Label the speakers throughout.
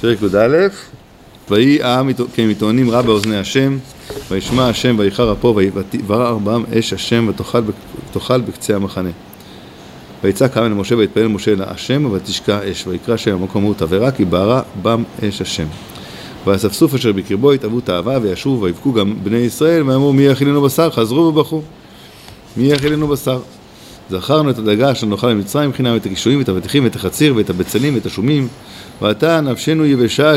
Speaker 1: פרק י"א ויהי העם כמתאונים רע באוזני השם וישמע השם ויחר אפו ויברא בם אש השם ותאכל בקצה המחנה. ויצעק העם אל משה ויתפלל משה אל השם ותשקע אש ויקרא שם המקום ההוא תבערה כי בערה בם אש השם. והאספסוף אשר בקרבו התאוו תאווה וישובו ויבכו גם בני ישראל ואמרו מי יכילנו בשר? חזרו ובכו. מי יכילנו בשר זכרנו את הדגה אשר נאכל במצרים חינם את הקישואים ואת האבטיחים ואת החציר ואת הבצלים ואת השומים. ועתה נפשנו יבשה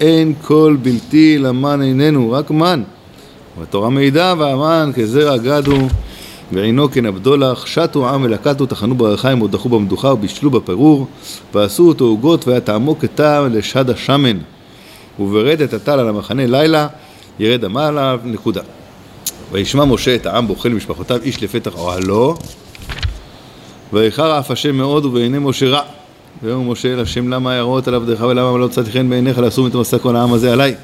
Speaker 1: אין כל בלתי למן איננו רק מן. והתורה מעידה והמן כזרע גדו ועינו כנבדולח שתו עם ולקטו טחנו ברחיים ודחו במדוכה ובישלו בפירור ועשו אותו עוגות והיה טעמו כטעם לשד השמן. וברד את הטל על המחנה לילה ירד עליו נקודה. וישמע משה את העם בוכה למשפחותיו איש לפתח אוהלו ואיחר אף השם מאוד ובעיני משה רע. ויאמר משה אל השם למה יראות על עבדך ולמה לא מצאתי חן בעיניך לאסור את מסע כל העם הזה עליי?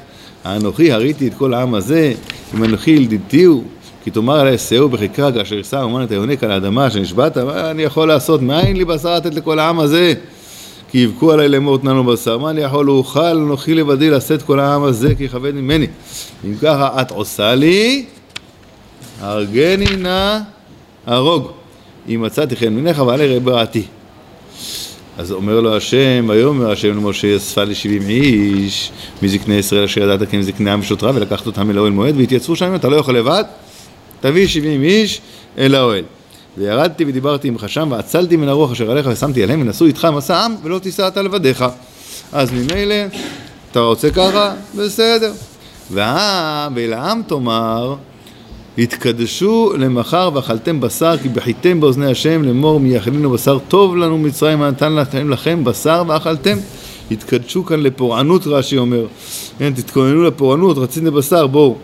Speaker 1: האנוכי הריתי את כל העם הזה אם אנוכי ילדיתיהו כי תאמר עלי שאהו בחיקה כאשר יסע אומן את היונק על האדמה שנשבעת מה אני יכול לעשות? מאין לי בשר לתת לכל העם הזה? כי יבכו עלי לאמור תננו בשר. מה אני יכול? לאוכל אנוכי לבדי לשאת כל העם הזה כי יכבד ממני. אם ככה את עושה לי הרגני נא הרוג אם מצאתי חן ממך ועלי ראה בראתי אז אומר לו השם, ויאמר השם למשה, אספה לי שבעים איש מזקני ישראל אשר ידעת כי הם זקני עם ושוטרה ולקחת אותם אל האוהל מועד והתייצבו שם, אתה לא יכול לבד, תביא שבעים איש אל האוהל. וירדתי ודיברתי עמך שם ועצלתי מן הרוח אשר עליך ושמתי עליהם ונשאו איתך מסע עם ולא תישא אתה לבדיך. אז ממילא, אתה רוצה ככה? בסדר. והעם, ולעם תאמר התקדשו למחר ואכלתם בשר כי בחיתם באוזני השם לאמור מי יאכלינו בשר טוב לנו מצרים לכם לכם בשר ואכלתם? התקדשו כאן לפורענות רש"י אומר. כן, תתכוננו לפורענות רציתם בשר בואו.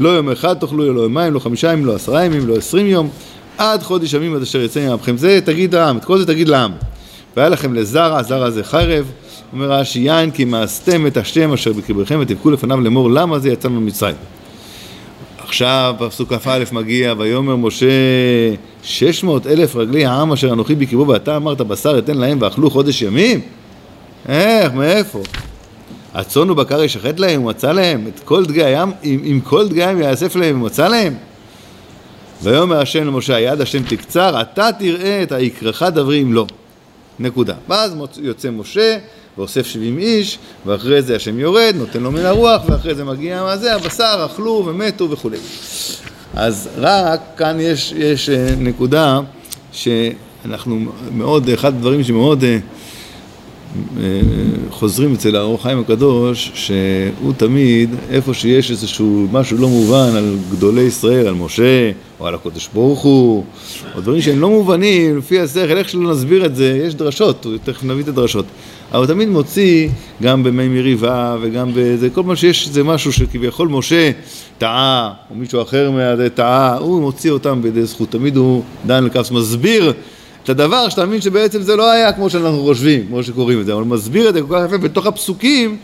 Speaker 1: לא יום אחד תאכלו לא יומיים לא חמישה ימים לא עשרה ימים לא עשרים יום. עד חודש ימים עד אשר יצא מעמכם זה תגיד לעם את כל זה תגיד לעם. והיה לכם לזרע זרע זה חרב אומר רש"י יין כי מאסתם את השם אשר בקרבכם ותבכו לפניו לאמור למה זה יצא ממצרים עכשיו פסוק כ"א מגיע, ויאמר משה שש מאות אלף רגלי העם אשר אנוכי בקרבו ואתה אמרת בשר אתן להם ואכלו חודש ימים? איך, מאיפה? הצאן ובקר ישחט להם ומצא להם את כל דגי הים, אם, אם כל דגי הים יאסף להם ומצא להם? ויאמר השם למשה היד השם תקצר אתה תראה את היקרך דברי אם לא נקודה. ואז יוצא משה ואוסף שבעים איש, ואחרי זה השם יורד, נותן לו מן הרוח, ואחרי זה מגיע מה זה, הבשר, אכלו ומתו וכולי. אז רק כאן יש, יש אה, נקודה שאנחנו מאוד, אחד הדברים שמאוד אה, חוזרים אצל האור חיים הקדוש, שהוא תמיד, איפה שיש איזשהו משהו לא מובן על גדולי ישראל, על משה, או על הקודש ברוך הוא, או דברים שהם לא מובנים, לפי השכל, איך שלא נסביר את זה, יש דרשות, תכף נביא את הדרשות. אבל הוא תמיד מוציא, גם במי מריבה וגם בזה, כל פעם שיש איזה משהו שכביכול משה טעה, או מישהו אחר טעה, הוא מוציא אותם בידי זכות. תמיד הוא, דן אלקאפס, מסביר את הדבר שאתה מבין שבעצם זה לא היה כמו שאנחנו חושבים, כמו שקוראים את זה, אבל הוא מסביר את זה כל כך יפה בתוך הפסוקים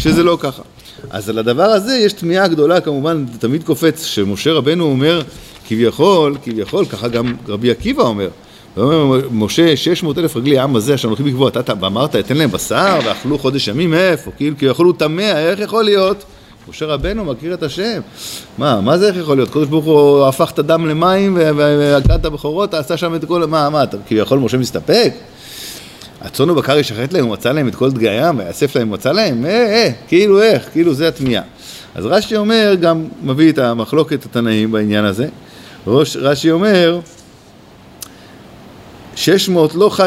Speaker 1: שזה לא ככה. אז על הדבר הזה יש תמיהה גדולה כמובן, תמיד קופץ, שמשה רבנו אומר כביכול, כביכול, ככה גם רבי עקיבא אומר, ואומר משה, שש מאות אלף רגלי העם הזה אשר הולכים לקבוע, אתה ואמרת, אתן להם בשר ואכלו חודש ימים, איפה? כאילו, כי יכולו טמא, איך יכול להיות? משה רבנו מכיר את השם. מה, מה זה איך יכול להיות? קדוש ברוך הוא הפך את הדם למים והגעת הבכורות, עשה שם את כל... מה, מה, אתה כביכול משה מסתפק? הצאן ובקר ישחט להם, הוא מצא להם את כל דגי הים, ויאסף להם, מצא להם? אה, אה, כאילו איך, כאילו זה התמיהה. אז רש"י אומר, גם מביא את המחלוקת התנאים בעניין הזה. רש"י אומר, שש מאות לא ח... אה,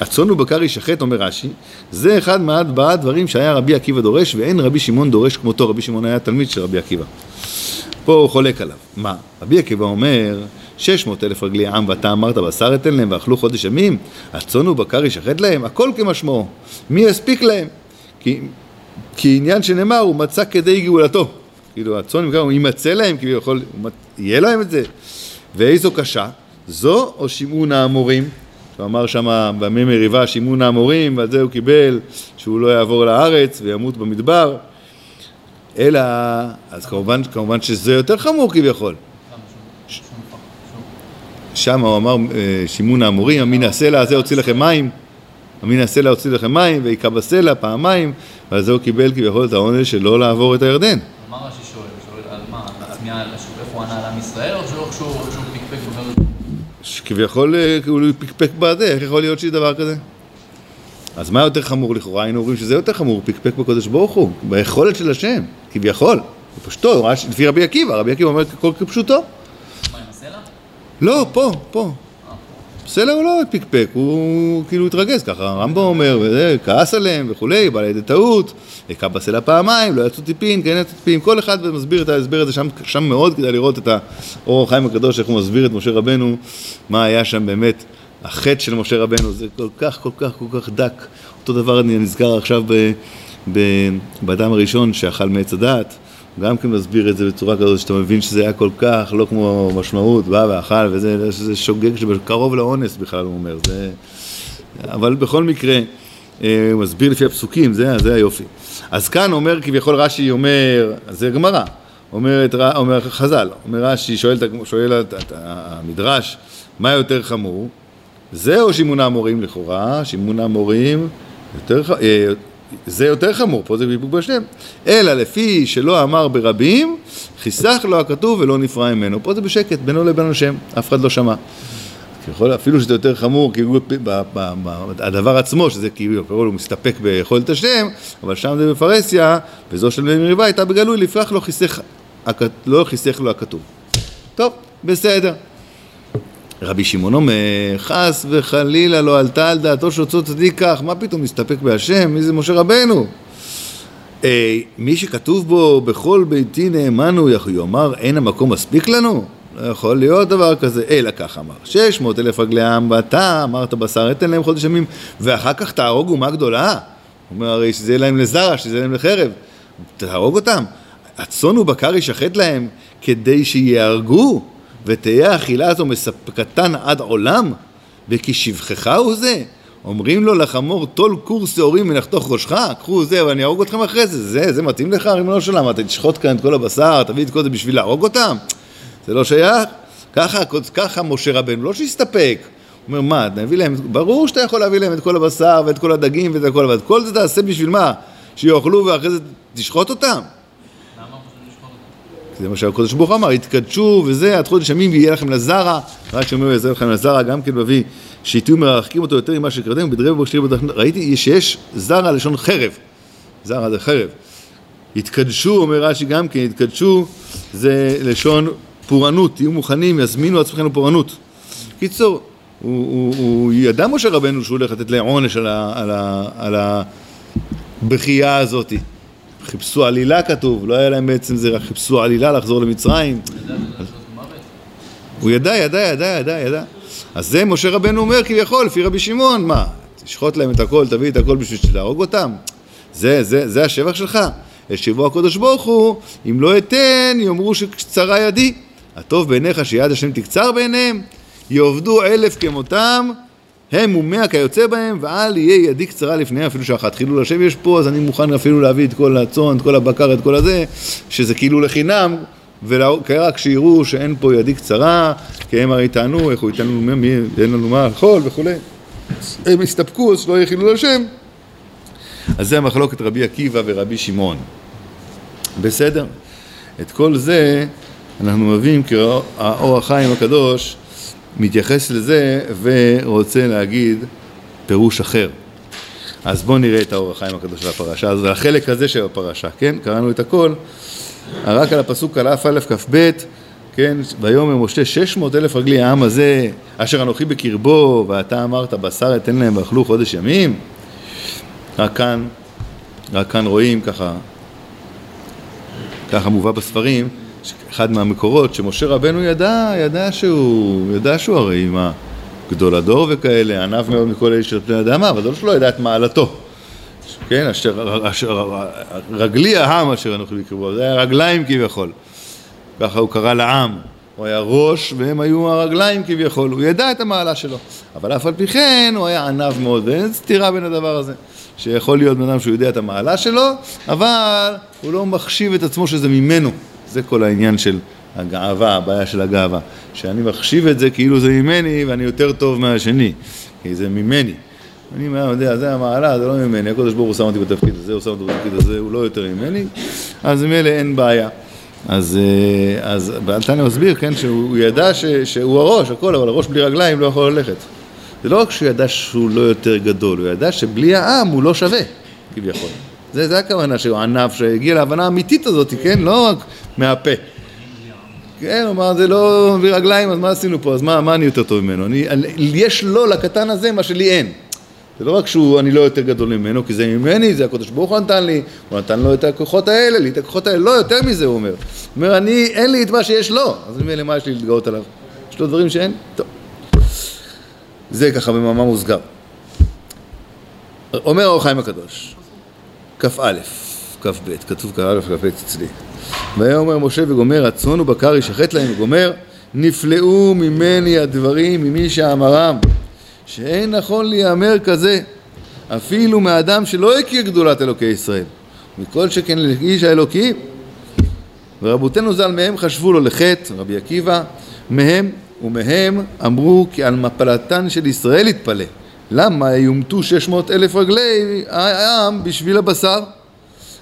Speaker 1: הצאן ובקר ישחט, אומר רש"י, זה אחד מארבעה הדברים שהיה רבי עקיבא דורש, ואין רבי שמעון דורש כמותו, רבי שמעון היה תלמיד של רבי עקיבא. פה הוא חולק עליו. מה? רבי עקיבא אומר, שש מאות אלף רגלי עם ואתה אמרת בשר אתן להם ואכלו חודש ימים, הצאן ובקר ישחט להם, הכל כמשמעו. מי יספיק להם? כי, כי עניין שנאמר, הוא מצא כדי גאולתו. כאילו הצאן ובקר, הוא יימצא להם, כאילו יכול, יהיה להם את זה. ואיזו קשה? זו או שימון האמורים? הוא אמר שם בימי מריבה שימון האמורים ועל זה הוא קיבל שהוא לא יעבור לארץ וימות במדבר אלא, אז כמובן, כמובן שזה יותר חמור כביכול שם הוא אמר, אה, שימון האמורים, המין הסלע הזה הוציא לכם מים, המין הסלע הוציא לכם מים, והיכה בסלע פעמיים, ועל זה הוא קיבל כביכול את העונש של לא לעבור את הירדן.
Speaker 2: מה רש"י שואל? שואל על מה? הצמיעה, איפה הוא ענה על עם ישראל, או שהוא שהוא פיקפק בגלל...
Speaker 1: כביכול אה, הוא פקפק בזה, איך יכול להיות שיש דבר כזה? אז מה יותר חמור לכאורה? היינו אומרים שזה יותר חמור, פקפק בקודש ברוך הוא, ביכולת של השם, כביכול. בפשטו, לפי רבי עקיבא, רבי עקיבא אומר הכל כפשוטו.
Speaker 2: מה, עם הסלע?
Speaker 1: לא, פה, פה.
Speaker 2: אה.
Speaker 1: בסדר, הוא לא פקפק, הוא כאילו התרגז ככה, הרמב"ם אומר, וזה, כעס עליהם וכולי, בא לידי טעות, הכה בסלע פעמיים, לא יצאו טיפין, כן יצאו טיפין, כל אחד מסביר את ההסבר הזה שם, שם מאוד כדאי לראות את האור החיים הקדוש, איך הוא מסביר את משה רבנו, מה היה שם באמת, החטא של משה רבנו, זה כל כך, כל כך, כל כך דק. אותו דבר אני נזכר עכשיו ב, ב, באדם הראשון שאכל מעץ הדעת, גם כן מסביר את זה בצורה כזאת שאתה מבין שזה היה כל כך לא כמו משמעות, בא ואכל וזה זה שוגג שקרוב לאונס בכלל הוא אומר, זה... אבל בכל מקרה אה, הוא מסביר לפי הפסוקים, זה, זה היופי. אז כאן אומר כביכול רש"י אומר, זה גמרא, אומר, אומר חז"ל, אומר רש"י, שואל, שואל את, את המדרש, מה יותר חמור? זה או שימון המורים לכאורה, שימון המורים יותר, אה, זה יותר חמור, פה זה ביבוק בשם. אלא לפי שלא אמר ברבים, חיסך לו הכתוב ולא נפרע ממנו. פה זה בשקט, בינו לבין השם, אף אחד לא שמע. ככל, אפילו שזה יותר חמור, הוא, ב, ב, ב, הדבר עצמו, שזה כאילו, הוא מסתפק ביכולת השם, אבל שם זה בפרהסיה, וזו של מריבה הייתה בגלוי, לפרח לא חיסך, לא חיסך לו הכתוב. טוב, בסדר. רבי שמעון אומר, חס וחלילה לא עלתה על דעתו שאותו צדיק כך, מה פתאום מסתפק בהשם? מי זה משה רבנו? אה, מי שכתוב בו, בכל ביתי נאמנו, יאמר, אין המקום מספיק לנו? לא יכול להיות דבר כזה, אלא כך אמר, שש מאות אלף רגלי העם, ואתה אמרת בשר אתן להם חודש ימים, ואחר כך תהרוג אומה גדולה. הוא אומר הרי שזה יהיה להם לזרע, שזה יהיה להם לחרב, תהרוג אותם. הצאן ובקר ישחט להם כדי שיהרגו, ותהיה אכילה הזו מספקתן עד עולם, וכי שבחך הוא זה. אומרים לו לחמור, טול כור שעורים ונחתוך ראשך, קחו זה ואני אהרוג אתכם אחרי זה, זה, זה מתאים לך, ריבונו של עולם, אתה תשחוט כאן את כל הבשר, תביא את כל זה בשביל להרוג אותם? זה לא שייך? ככה, ככה משה רבנו, לא שהסתפק. הוא אומר, מה, נביא להם, ברור שאתה יכול להביא להם את כל הבשר ואת כל הדגים ואת הכל, אבל את כל זה תעשה בשביל מה? שיאכלו ואחרי זה תשחוט אותם? זה מה שהקדוש ברוך הוא אמר, יתקדשו וזה, עד חודש ימים ויהיה לכם לזרע, רק שאומר יעשה לכם לזרע, גם כן מביא, שתהיו מרחקים אותו יותר ממה שקראתם, בדרי ובשרי בדרך, ראיתי שיש זרע לשון חרב, זרע זה חרב. יתקדשו, אומר רש"י גם כן, יתקדשו זה לשון פורענות, תהיו מוכנים, יזמינו עצמכם לפורענות. קיצור, הוא, הוא, הוא ידע משה רבנו שהוא הולך לתת להם עונש על, על, על הבכייה הזאתי. חיפשו עלילה כתוב, לא היה להם בעצם זה, רק חיפשו עלילה לחזור למצרים. הוא ידע, ידע, ידע, ידע, ידע. אז זה משה רבנו אומר כביכול, לפי רבי שמעון, מה, תשחוט להם את הכל, תביא את הכל בשביל להרוג אותם? זה, זה, זה השבח שלך. ישיבו הקדוש ברוך הוא, אם לא אתן, יאמרו שקצרה ידי. הטוב בעיניך שיד השם תקצר בעיניהם, יעבדו אלף כמותם, הם ומאה כיוצא בהם, ואל יהיה ידי קצרה לפניהם אפילו שאחת חילול השם יש פה, אז אני מוכן אפילו להביא את כל הצאן, את כל הבקר, את כל הזה, שזה כאילו לחינם, ורק שיראו שאין פה ידי קצרה, כי הם הרי טענו, איך הוא ייתן לנו מי, אין לנו מה לאכול וכולי. הם הסתפקו, אז שלא יהיה חילול השם. אז זה המחלוקת רבי עקיבא ורבי שמעון. בסדר? את כל זה אנחנו מביאים כי האור החיים הקדוש מתייחס לזה ורוצה להגיד פירוש אחר. אז בואו נראה את האור החיים הקדוש של הפרשה. אז החלק הזה של הפרשה, כן? קראנו את הכל. רק על הפסוק על אף א' כ"ב, כן? ויאמר משה שש מאות אלף רגלי העם הזה, אשר אנוכי בקרבו, ואתה אמרת בשר אתן להם ואכלו חודש ימים. רק כאן, רק כאן רואים ככה, ככה מובא בספרים, אחד מהמקורות, שמשה רבנו ידע, ידע שהוא, ידע שהוא הרי מה, גדול הדור וכאלה, ענב מאוד מכל אלה של פני אדמה, אבל זה לא שלא ידע את מעלתו. כן, אשר, אשר, רגלי העם אשר אנוכי בקרבו, זה היה רגליים כביכול. ככה הוא קרא לעם. הוא היה ראש והם היו הרגליים כביכול, הוא ידע את המעלה שלו. אבל אף על פי כן הוא היה ענב מאוד, ואין סתירה בין הדבר הזה. שיכול להיות בן אדם שהוא יודע את המעלה שלו, אבל הוא לא מחשיב את עצמו שזה ממנו. זה כל העניין של הגאווה, הבעיה של הגאווה. שאני מחשיב את זה כאילו זה ממני ואני יותר טוב מהשני, כי זה ממני. אני אומר, יודע, זה המעלה, זה לא ממני, הקדוש ברוך הוא שם אותי בתפקיד הזה, הוא שם אותי בתפקיד הזה, הוא לא יותר ממני, אז ממילא אין בעיה. אז, אה, אז תניא מסביר, כן, שהוא ידע ש, שהוא הראש, הכל, אבל הראש בלי רגליים לא יכול ללכת. זה לא רק שהוא ידע שהוא לא יותר גדול, הוא ידע שבלי העם הוא לא שווה, כביכול. זה, זה הכוונה שהוא ענף, שהגיע להבנה האמיתית הזאת, כן? לא רק מהפה. כן, הוא אמר, זה לא בלי רגליים, אז מה עשינו פה? אז מה, מה אני יותר טוב ממנו? אני, אני, יש לו, לקטן הזה, מה שלי אין. זה לא רק שאני לא יותר גדול ממנו, כי זה ממני, זה הקדוש ברוך הוא נתן לי, הוא נתן לו את הכוחות האלה, לי את הכוחות האלה, לא יותר מזה, הוא אומר. הוא אומר, אני, אין לי את מה שיש לו, אז ממילא מה יש לי להתגאות עליו? יש לו דברים שאין? טוב. זה ככה במאמר מוסגר. אומר האור הקדוש, כ"א, כ"ב, כתוב כ"א, כ"ב אצלי. והיה אומר משה וגומר, הצאן ובקר ישחט להם וגומר, נפלאו ממני הדברים ממי שאמרם, שאין נכון להיאמר כזה, אפילו מאדם שלא הכיר גדולת אלוקי ישראל, מכל שכן לאיש האלוקי. ורבותינו ז"ל מהם חשבו לו לחטא, רבי עקיבא, מהם ומהם אמרו כי על מפלתן של ישראל יתפלא. למה יומתו שש מאות אלף רגלי העם בשביל הבשר?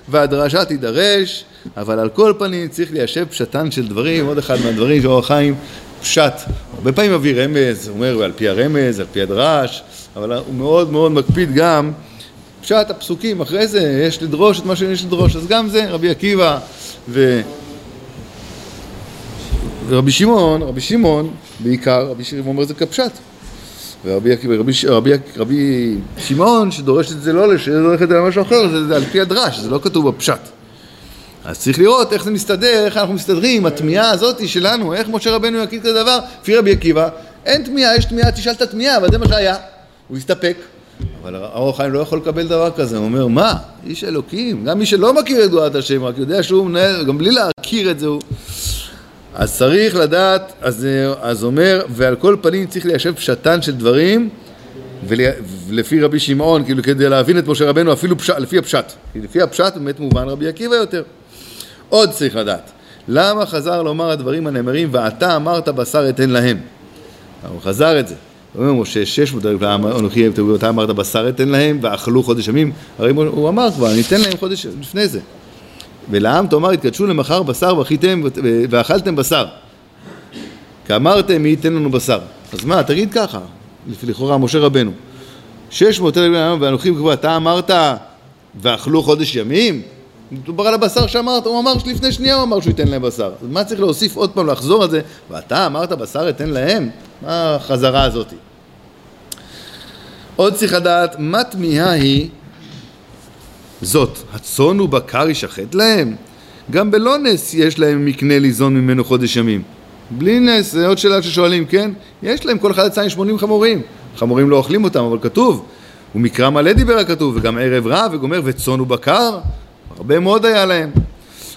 Speaker 1: והדרשה תידרש, אבל על כל פנים צריך ליישב פשטן של דברים, עוד אחד מהדברים של אור החיים, פשט. הרבה פעמים מביא רמז, הוא אומר על פי הרמז, על פי הדרש, אבל הוא מאוד מאוד מקפיד גם פשט הפסוקים, אחרי זה יש לדרוש את מה שיש לדרוש, אז גם זה רבי עקיבא ו... ורבי שמעון, רבי שמעון בעיקר, רבי שמעון אומר את זה כפשט. ורבי רבי, רבי, רבי שמעון שדורש את זה לא ללכת על משהו אחר, זה, זה על פי הדרש, זה לא כתוב בפשט. אז צריך לראות איך זה מסתדר, איך אנחנו מסתדרים התמיהה הזאת שלנו, איך משה רבנו יקיא כזה דבר, לפי רבי עקיבא, אין תמיהה, יש תמיהה, תשאל את התמיהה, אבל זה מה שהיה, הוא הסתפק. אבל האור החיים לא יכול לקבל דבר כזה, הוא אומר, מה, איש אלוקים, גם מי שלא מכיר את דעת השם, רק יודע שהוא מנהל, גם בלי להכיר את זה הוא... אז צריך לדעת, אז, אז אומר, ועל כל פנים צריך ליישב פשטן של דברים, ולפי רבי שמעון, כאילו כדי להבין את משה רבנו, אפילו פש, לפי הפשט. לפי הפשט באמת מובן רבי עקיבא יותר. עוד צריך לדעת, למה חזר לומר הדברים הנאמרים, ואתה אמרת בשר אתן להם? הוא חזר את זה. אומר משה שש מאות אלף אנוכי אתה אמרת בשר אתן להם ואכלו חודש ימים הרי הוא אמר כבר אני אתן להם חודש לפני זה ולעם תאמר התקדשו למחר בשר ואכיתם ואכלתם בשר כאמרתם מי ייתן לנו בשר אז מה תגיד ככה לכאורה משה רבנו שש מאות אלף ואנוכי כבר אתה אמרת ואכלו חודש ימים מדובר על הבשר שאמרת, הוא אמר שלפני שנייה הוא אמר שהוא ייתן להם בשר. אז מה צריך להוסיף עוד פעם, לחזור על זה? ואתה אמרת בשר אתן להם? מה החזרה הזאתי? עוד צריך לדעת, מה תמיהה היא זאת, הצאן ובקר ישחט להם? גם בלא נס יש להם מקנה ליזון ממנו חודש ימים. בלי נס, זה עוד שאלה ששואלים, כן? יש להם, כל אחד יצא עם 80 חמורים. חמורים לא אוכלים אותם, אבל כתוב. ומקרא מלא דיבר הכתוב, וגם ערב רע, וגומר וצאן ובקר. הרבה מאוד היה להם.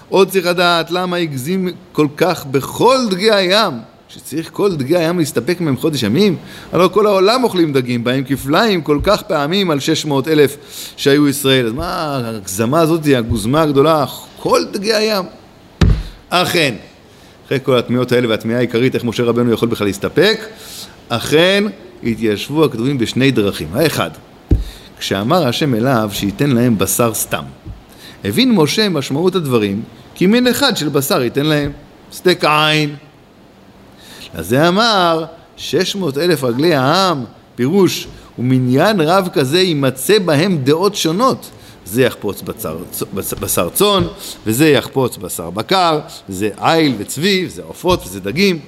Speaker 1: עוד צריך לדעת למה הגזים כל כך בכל דגי הים, שצריך כל דגי הים להסתפק מהם חודש ימים? הלוא כל העולם אוכלים דגים, באים כפליים כל כך פעמים על 600 אלף שהיו ישראל. אז מה ההגזמה הזאת, הגוזמה הגדולה, כל דגי הים? אכן, אחרי כל התמיהות האלה והתמיהה העיקרית, איך משה רבנו יכול בכלל להסתפק, אכן התיישבו הכתובים בשני דרכים. האחד, כשאמר השם אליו שייתן להם בשר סתם. הבין משה משמעות הדברים, כי מין אחד של בשר ייתן להם. סטייק עין. אז זה אמר, שש מאות אלף רגלי העם, פירוש, ומניין רב כזה יימצא בהם דעות שונות. זה יחפוץ בצר, בשר צאן, וזה יחפוץ בשר בקר, וזה איל וצבי, וזה עופות וזה דגים.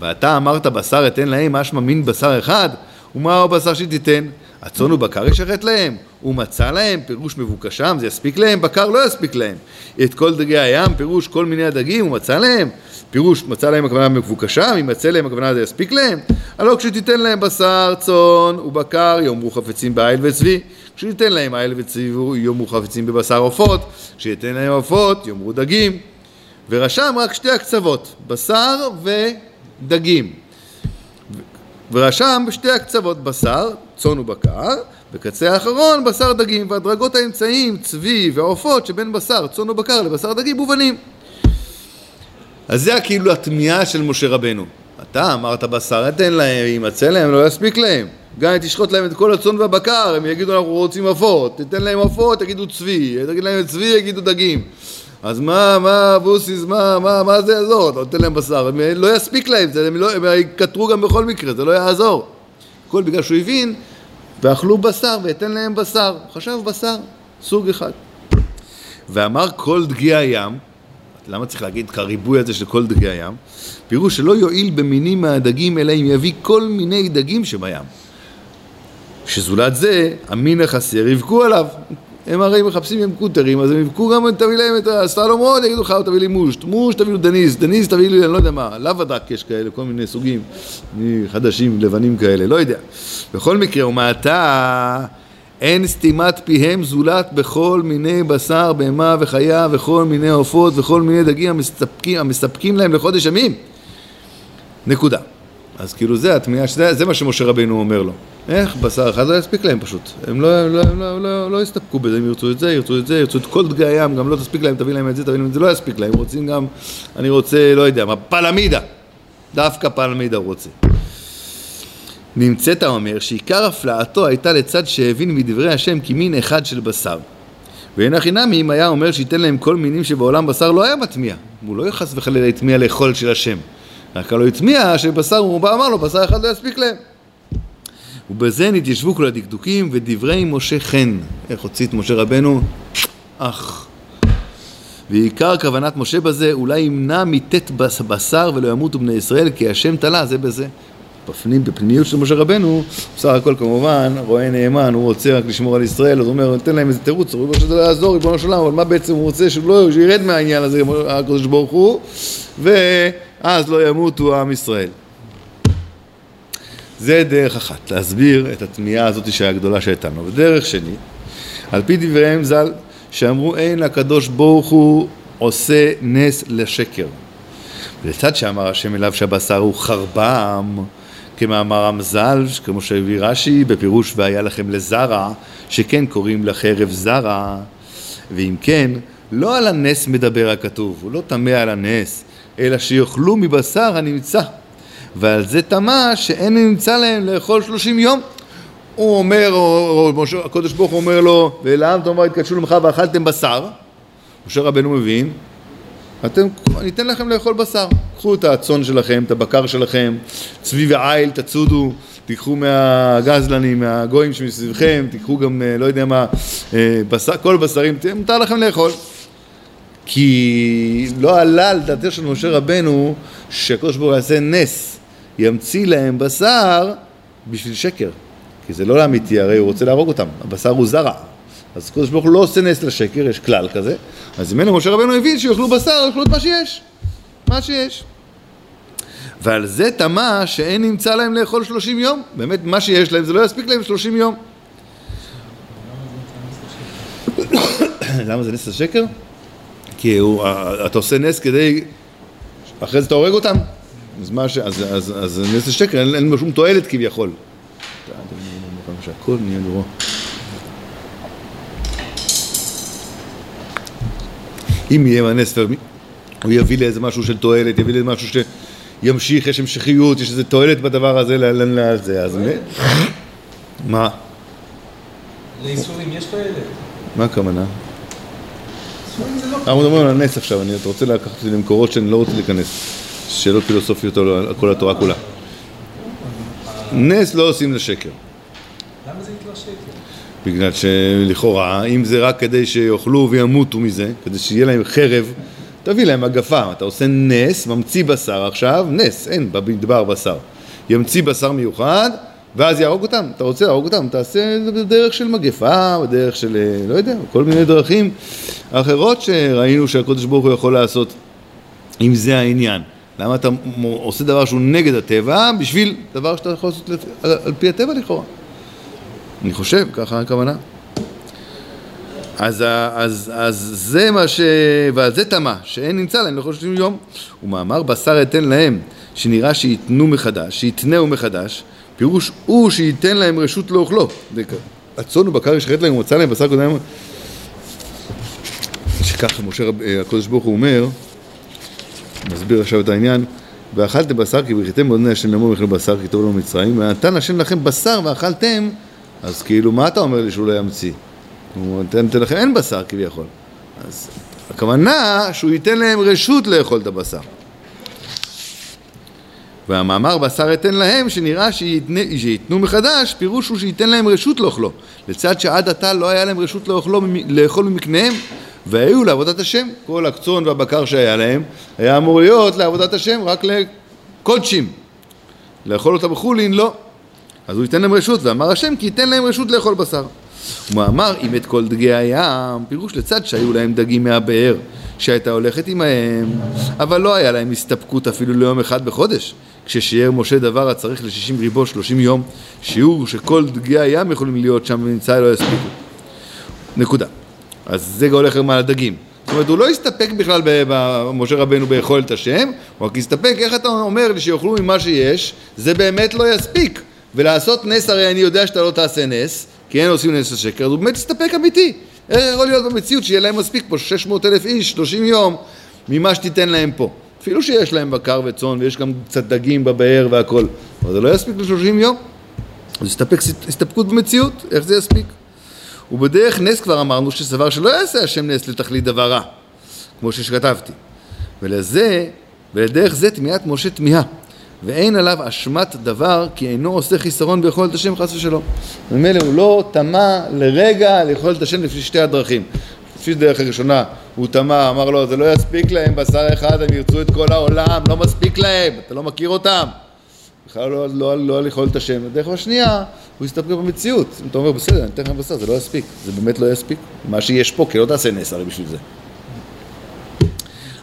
Speaker 1: ואתה אמרת בשר אתן להם, משמע מין בשר אחד, ומהו הבשר שתיתן? הצאן ובקר ישרת להם, ומצא להם, פירוש מבוקשם, זה יספיק להם, בקר לא יספיק להם. את כל דגי הים, פירוש כל מיני הדגים, הוא מצא להם, פירוש מצא להם הכוונה מבוקשם, אם מצא להם הכוונה זה יספיק להם. הלא כשתיתן להם בשר, צאן ובקר, יאמרו חפצים באיל וצבי. כשתיתן להם איל וצבי, יאמרו חפצים בבשר עופות. כשתיתן להם עופות, יאמרו דגים. ורשם רק שתי הקצוות, בשר ודגים. ורשם בשתי הקצוות בשר, צאן ובקר, בקצה האחרון בשר דגים, והדרגות האמצעים, צבי ועופות שבין בשר, צאן ובקר לבשר דגים מובנים. אז זה כאילו התמיהה של משה רבנו. אתה אמרת בשר, אתן להם, יימצא להם, לא יספיק להם. גם אם תשחוט להם את כל הצאן והבקר, הם יגידו אנחנו רוצים עפות, תתן להם עפות, תגידו צבי, תגיד להם צבי, יגידו דגים. אז מה, מה, בוסיס, מה, מה, מה זה יעזור? אתה נותן להם בשר, הם לא יספיק להם, זה, הם, לא, הם יקטרו גם בכל מקרה, זה לא יעזור. הכל בגלל שהוא הבין, ואכלו בשר, ויתן להם בשר. חשב בשר, סוג אחד. ואמר כל דגי הים, למה צריך להגיד כריבוי הזה של כל דגי הים? פירוש שלא יועיל במינים מהדגים, אלא אם יביא כל מיני דגים שבים. שזולת זה, המין החסר יבכו עליו. הם הרי מחפשים עם קוטרים, אז הם יבכו גם, תביא להם את הסלומון, יגידו לך, תביא לי מושט, מושט תביא לו דניס, דניס תביא לי, אני לא יודע מה, לאו הדק יש כאלה, כל מיני סוגים חדשים, לבנים כאלה, לא יודע. בכל מקרה, ומעתה אין סתימת פיהם זולת בכל מיני בשר, בהמה וחיה, וכל מיני עופות, וכל מיני דגים המספקים, המספקים להם לחודש ימים. נקודה. אז כאילו זה התמיהה, זה מה שמשה רבינו אומר לו. איך בשר אחד לא יספיק להם פשוט. הם לא, לא, לא, לא, לא יסתפקו בזה, הם ירצו את זה, ירצו את זה, ירצו את כל דגי הים, גם לא תספיק להם, תביא להם את זה, תביא להם את זה, לא יספיק להם. רוצים גם, אני רוצה, לא יודע מה, פלמידה. דווקא פלמידה הוא רוצה. נמצאת האומר שעיקר הפלאתו הייתה לצד שהבין מדברי השם כי מין אחד של בשר. ואין הכי נמי אם היה אומר שייתן להם כל מינים שבעולם בשר לא היה מטמיע. הוא לא חס וחלילה הטמיע לאכול של השם. רק לא הטמיע שבשר, הוא בא אמר לו, בשר אחד לא יספיק להם. ובזה נתיישבו כל הדקדוקים ודברי משה חן. איך הוציא את משה רבנו? אך. ועיקר כוונת משה בזה, אולי ימנע מתת בשר ולא ימותו בני ישראל, כי השם תלה זה בזה. בפנים, בפנימיות של משה רבנו, בסך הכל כמובן, רואה נאמן, הוא רוצה רק לשמור על ישראל, אז הוא אומר, נותן להם איזה תירוץ, הוא אומר שזה יעזור, ריבונו של עולם, אבל מה בעצם הוא רוצה? שהוא לא, שירד מהעניין הזה, הקדוש ברוך הוא, ואז לא ימותו עם ישראל. זה דרך אחת, להסביר את התמיהה הזאת הגדולה שהייתה לנו. ודרך שני, על פי דבריהם ז"ל, שאמרו אין הקדוש ברוך הוא עושה נס לשקר. ולצד שאמר השם אליו שהבשר הוא חרבם, כמאמר המזל, כמו שהביא רש"י בפירוש והיה לכם לזרע, שכן קוראים לחרב זרע, ואם כן, לא על הנס מדבר הכתוב, הוא לא טמא על הנס, אלא שיאכלו מבשר הנמצא, ועל זה טמא שאין נמצא להם לאכול שלושים יום. הוא אומר, או, הקדוש ברוך הוא אומר לו, ולעם תאמר התקדשו למך ואכלתם בשר, משה רבנו מבין, אתם, אני אתן לכם לאכול בשר. קחו את הצאן שלכם, את הבקר שלכם, צבי ועיל, תצודו, תיקחו מהגזלנים, מהגויים שמסביבכם, תיקחו גם, אה, לא יודע מה, אה, בשר, כל בשרים, מותר לכם לאכול. כי לא עלה על דעתו של משה רבנו שהקדוש ברוך הוא יעשה נס, ימציא להם בשר בשביל שקר. כי זה לא אמיתי, הרי הוא רוצה להרוג אותם, הבשר הוא זרע. אז הקדוש ברוך הוא לא עושה נס לשקר, יש כלל כזה. אז ממנו משה רבנו הבין שיאכלו בשר, יאכלו את מה שיש. מה שיש. ועל זה טמא שאין נמצא להם לאכול שלושים יום. באמת, מה שיש להם זה לא יספיק להם שלושים יום. למה זה נס לשקר? כי הוא, אתה עושה נס כדי, אחרי זה אתה הורג אותם. אז, מה ש... אז, אז, אז נס לשקר, אין, אין לו שום תועלת כביכול. שהכל נהיה גרוע. אם יהיה מהנס, הוא יביא לאיזה משהו של תועלת, יביא לאיזה משהו שימשיך, יש המשכיות, יש איזה תועלת בדבר הזה, לזה, אז מה?
Speaker 3: לאיסורים יש תועלת.
Speaker 1: מה הכוונה? אנחנו מדברים על הנס עכשיו, אני רוצה לקחת אותי למקורות שאני לא רוצה להיכנס. שאלות פילוסופיות על כל התורה כולה. נס לא עושים לשקר.
Speaker 3: למה זה נקרא שקר?
Speaker 1: בגלל שלכאורה, אם זה רק כדי שיאכלו וימותו מזה, כדי שיהיה להם חרב, תביא להם מגפה. אתה עושה נס, ממציא בשר עכשיו, נס, אין במדבר בשר. ימציא בשר מיוחד, ואז יהרוג אותם. אתה רוצה להרוג אותם, תעשה בדרך של מגפה, בדרך של, אה, לא יודע, כל מיני דרכים אחרות שראינו שהקדוש ברוך הוא יכול לעשות, אם זה העניין. למה אתה עושה דבר שהוא נגד הטבע, בשביל דבר שאתה יכול לעשות על, על פי הטבע לכאורה? אני חושב, ככה הכוונה. אז, אז, אז זה מה ש... ועל זה תמה, שאין נמצא להם לכל שלושים יום. ומאמר בשר אתן להם, שנראה שייתנו מחדש, שיתנהו מחדש, פירוש הוא שייתן להם רשות לאוכלו. הצאן ובקר ישחט להם ומצא להם בשר קודם. שככה משה, רב, הקדוש ברוך הוא אומר, נסביר עכשיו את העניין. ואכלתם בשר כי ברכיתם באוזני השם לאמור יאכלו בשר כי טוב לנו מצרים ונתן השם לכם בשר ואכלתם אז כאילו מה אתה אומר לי שהוא לא ימציא? הוא נותן לכם אין בשר כביכול אז הכוונה שהוא ייתן להם רשות לאכול את הבשר והמאמר בשר אתן להם שנראה שיתנה, שייתנו מחדש פירוש הוא שייתן להם רשות לאכלו לצד שעד עתה לא היה להם רשות לאכלו, לאכול ממקניהם והיו לעבודת השם כל הקצון והבקר שהיה להם היה אמור להיות לעבודת השם רק לקודשים. לאכול אותה בחולין לא אז הוא ייתן להם רשות ואמר השם כי ייתן להם רשות לאכול בשר. הוא אמר אם את כל דגי הים פירוש לצד שהיו להם דגים מהבאר שהייתה הולכת עמהם. אבל לא היה להם הסתפקות אפילו ליום אחד בחודש. כששיער משה דבר הצריך לשישים ריבו שלושים יום, שיעור שכל דגי הים יכולים להיות שם ונמצא לא יספיקו. נקודה. אז זה הולך על הדגים. זאת אומרת, הוא לא הסתפק בכלל במשה רבנו באכול את השם, הוא רק הסתפק, איך אתה אומר לי שיאכלו ממה שיש, זה באמת לא יספיק. ולעשות נס, הרי אני יודע שאתה לא תעשה נס, כי אין עושים נס השקר, אז הוא באמת הסתפק אמיתי. איך יכול להיות במציאות שיהיה להם מספיק פה 600 אלף איש, 30 יום, ממה שתיתן להם פה. אפילו שיש להם בקר וצאן ויש גם קצת דגים בבאר והכל, אבל זה לא יספיק ל-30 יום. אז הסתפק, הסתפקות במציאות, איך זה יספיק? ובדרך נס כבר אמרנו שסבר שלא יעשה השם נס לתכלית דבר רע, כמו שכתבתי. ולזה, ולדרך זה תמיהת משה תמיהה. ואין עליו אשמת דבר כי אינו עושה חיסרון ביכולת השם חס ושלום. ממילא הוא לא טמא לרגע ליכולת השם לפי שתי הדרכים. לפי דרך הראשונה הוא טמא, אמר לו זה לא יספיק להם בשר אחד, הם ירצו את כל העולם, לא מספיק להם, אתה לא מכיר אותם. בכלל לא, לא, לא לאכול את השם. בדרך השנייה הוא יסתפק במציאות. אם אתה אומר בסדר, אני אתן לך בשר, זה לא יספיק, זה באמת לא יספיק. מה שיש פה, כי לא תעשה נס הרי בשביל זה.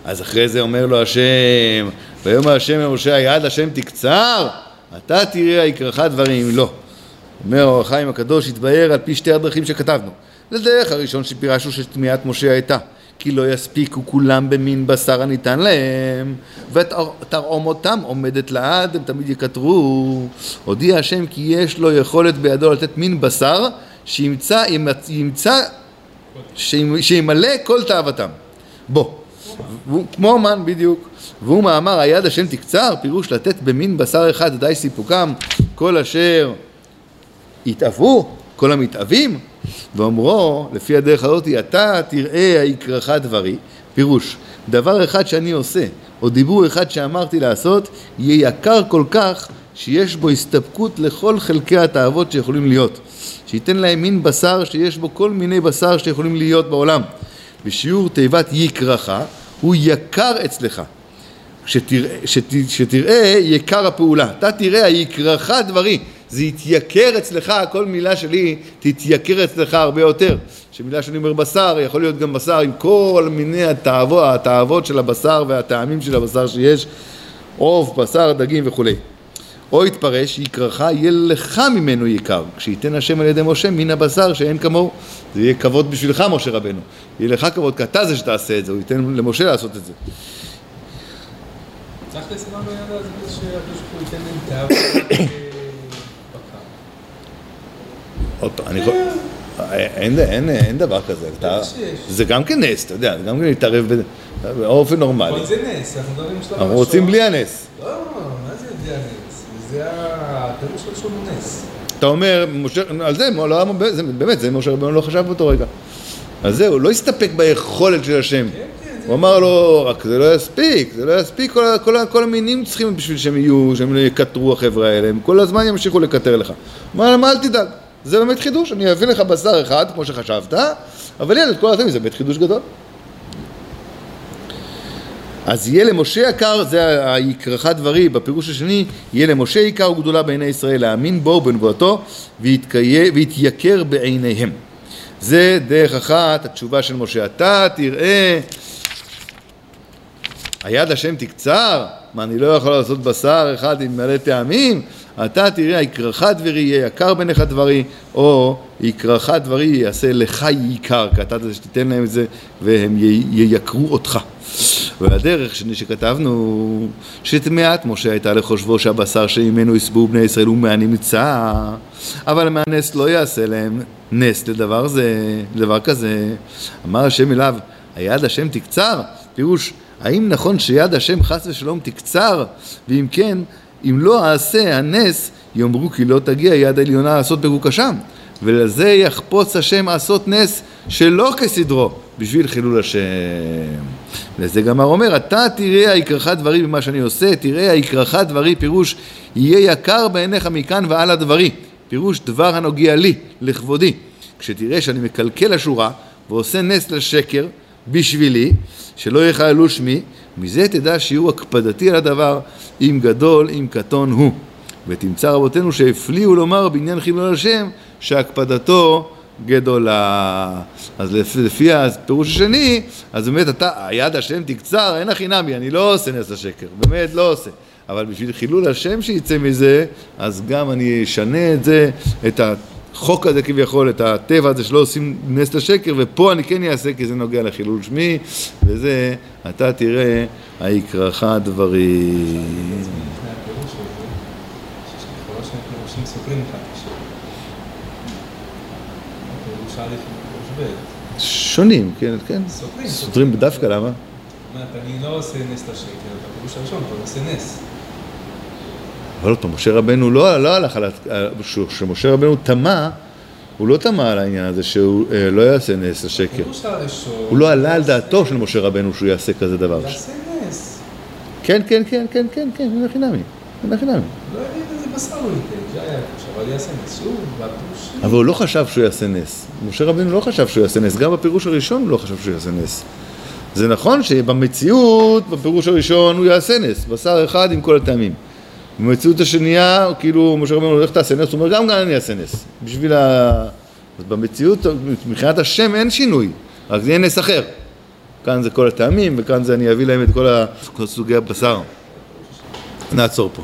Speaker 1: אז אחרי זה אומר לו השם, ויאמר השם למשה היד השם תקצר, אתה תראה יקרך דברים, לא. אומר אור החיים הקדוש, התבהר על פי שתי הדרכים שכתבנו. לדרך הראשון שפירשנו שתמיהת משה הייתה כי לא יספיקו כולם במין בשר הניתן להם ותרעומותם עומדת לעד, הם תמיד יקטרו. הודיע השם כי יש לו יכולת בידו לתת מין בשר שימצא, ימצא, שימלא כל תאוותם. בוא. כמו מן בדיוק. והוא מאמר היד השם תקצר, פירוש לתת במין בשר אחד די סיפוקם, כל אשר יתאוו, כל המתאווים, ואומרו, לפי הדרך הזאת, אתה תראה היקרך דברי, פירוש, דבר אחד שאני עושה, או דיבור אחד שאמרתי לעשות, יהיה יקר כל כך שיש בו הסתפקות לכל חלקי התאוות שיכולים להיות. שייתן להם מין בשר שיש בו כל מיני בשר שיכולים להיות בעולם. בשיעור תיבת יקרך הוא יקר אצלך. שתראה, שת, שתראה יקר הפעולה. אתה תראה היקרך דברי. זה יתייקר אצלך, כל מילה שלי תתייקר אצלך הרבה יותר. שמילה שאני אומר בשר, יכול להיות גם בשר עם כל מיני התאוות, התאוות של הבשר והטעמים של הבשר שיש, עוף, בשר, דגים וכולי. או יתפרש, יקרך, יהיה לך ממנו יקר, כשייתן השם על ידי משה מן הבשר שאין כמוהו. זה יהיה כבוד בשבילך, משה רבנו. יהיה לך כבוד, כי אתה זה שתעשה את זה, הוא ייתן למשה לעשות את זה.
Speaker 3: צריך לסימן בעניין הזה שהקדוש ברוך הוא ייתן להם תאווה
Speaker 1: עוד פעם, אני יכול... אין, אין, אין דבר כזה, אתה, זה גם כן נס, אתה יודע, זה גם כן להתערב באופן נורמלי.
Speaker 3: אבל זה נס, אנחנו מדברים בשלב
Speaker 1: אנחנו רוצים בלי הנס.
Speaker 3: לא, מה זה בלי הנס? זה הפירוש של שום נס.
Speaker 1: אתה אומר, משה, על זה, לא, זה, באמת, זה משה רבנו לא חשב באותו רגע. על זה, הוא לא הסתפק ביכולת של השם.
Speaker 3: כן, כן,
Speaker 1: הוא אמר לו, רק זה לא יספיק, זה לא יספיק, כל, כל, כל המינים צריכים בשביל שהם יהיו, שהם יקטרו החבר'ה האלה, הם כל הזמן ימשיכו לקטר לך. אמר להם, אל תדאג. זה באמת חידוש, אני אביא לך בשר אחד, כמו שחשבת, אבל ילד, כל הזמן זה באמת חידוש גדול. אז יהיה למשה יקר, זה היקרך דברי, בפירוש השני, יהיה למשה יקר וגדולה בעיני ישראל, להאמין בו ובנבואתו, ויתייקר בעיניהם. זה דרך אחת, התשובה של משה. אתה תראה, היד השם תקצר? מה, אני לא יכול לעשות בשר אחד עם מלא טעמים? אתה תראה יקרך דברי יהיה יקר בעיניך דברי, או יקרך דברי יעשה לך יקר, כי אתה זה שתיתן להם את זה והם ייקרו אותך. והדרך שני שכתבנו, שטמאת משה הייתה לחושבו שהבשר שממנו יסבו בני ישראל הוא מהנמצא, אבל מהנס לא יעשה להם נס לדבר זה, לדבר כזה. אמר השם אליו, היד השם תקצר, פירוש האם נכון שיד השם חס ושלום תקצר? ואם כן, אם לא אעשה הנס, יאמרו כי לא תגיע יד עליונה לעשות בגוקשם. ולזה יחפוץ השם לעשות נס שלא כסדרו, בשביל חילול השם. לזה גמר אומר, אתה תראה היקרך דברי במה שאני עושה, תראה היקרך דברי, פירוש יהיה יקר בעיניך מכאן והלאה דברי. פירוש דבר הנוגע לי, לכבודי. כשתראה שאני מקלקל השורה ועושה נס לשקר בשבילי, שלא יחללו שמי, מזה תדע שיעור הקפדתי על הדבר, אם גדול, אם קטון הוא. ותמצא רבותינו שהפליאו לומר בעניין חילול השם, שהקפדתו גדולה. אז לפי, הפירוש השני, אז באמת אתה, היד השם תקצר, אין הכי נמי, אני לא עושה נס השקר, באמת לא עושה. אבל בשביל חילול השם שיצא מזה, אז גם אני אשנה את זה, את החוק הזה כביכול, את הטבע הזה שלא עושים נס לשקר, ופה אני כן אעשה כי זה נוגע לחילול שמי, וזה, אתה תראה, היקרך דברים. שונים, כן, כן.
Speaker 3: סותרים.
Speaker 1: סותרים דווקא, למה?
Speaker 3: זאת אומרת, אני לא עושה נס לשקר, בפירוש הראשון, אבל עושה נס.
Speaker 1: אבל פעם, משה רבנו לא, לא הלך על... כשמשה רבנו טמא, הוא לא טמא על העניין הזה שהוא אה, לא יעשה נס
Speaker 3: הראשון...
Speaker 1: הוא לא עלה על דעתו של משה רבנו שהוא יעשה כזה דבר.
Speaker 3: יעשה נס.
Speaker 1: כן, כן, כן, כן, כן, כן, אין הכי נמי. אין הכי נמי.
Speaker 3: לא יגיד איזה בשר הוא ייתן, זה אבל יעשה נס. שוב, בפירוש...
Speaker 1: אבל הוא לא חשב שהוא יעשה נס. משה רבנו לא חשב שהוא יעשה נס. גם בפירוש הראשון הוא לא חשב שהוא יעשה נס. זה נכון שבמציאות, בפירוש הראשון הוא יעשה נס. בשר אחד עם כל הטעמים. במציאות השנייה, כאילו, משה רבנו הולך תעשה נס, הוא אומר גם גם אני אעשה נס. בשביל ה... אז במציאות, מבחינת השם אין שינוי, רק זה יהיה נס אחר. כאן זה כל הטעמים, וכאן זה אני אביא להם את. כל סוגי הבשר. נעצור פה.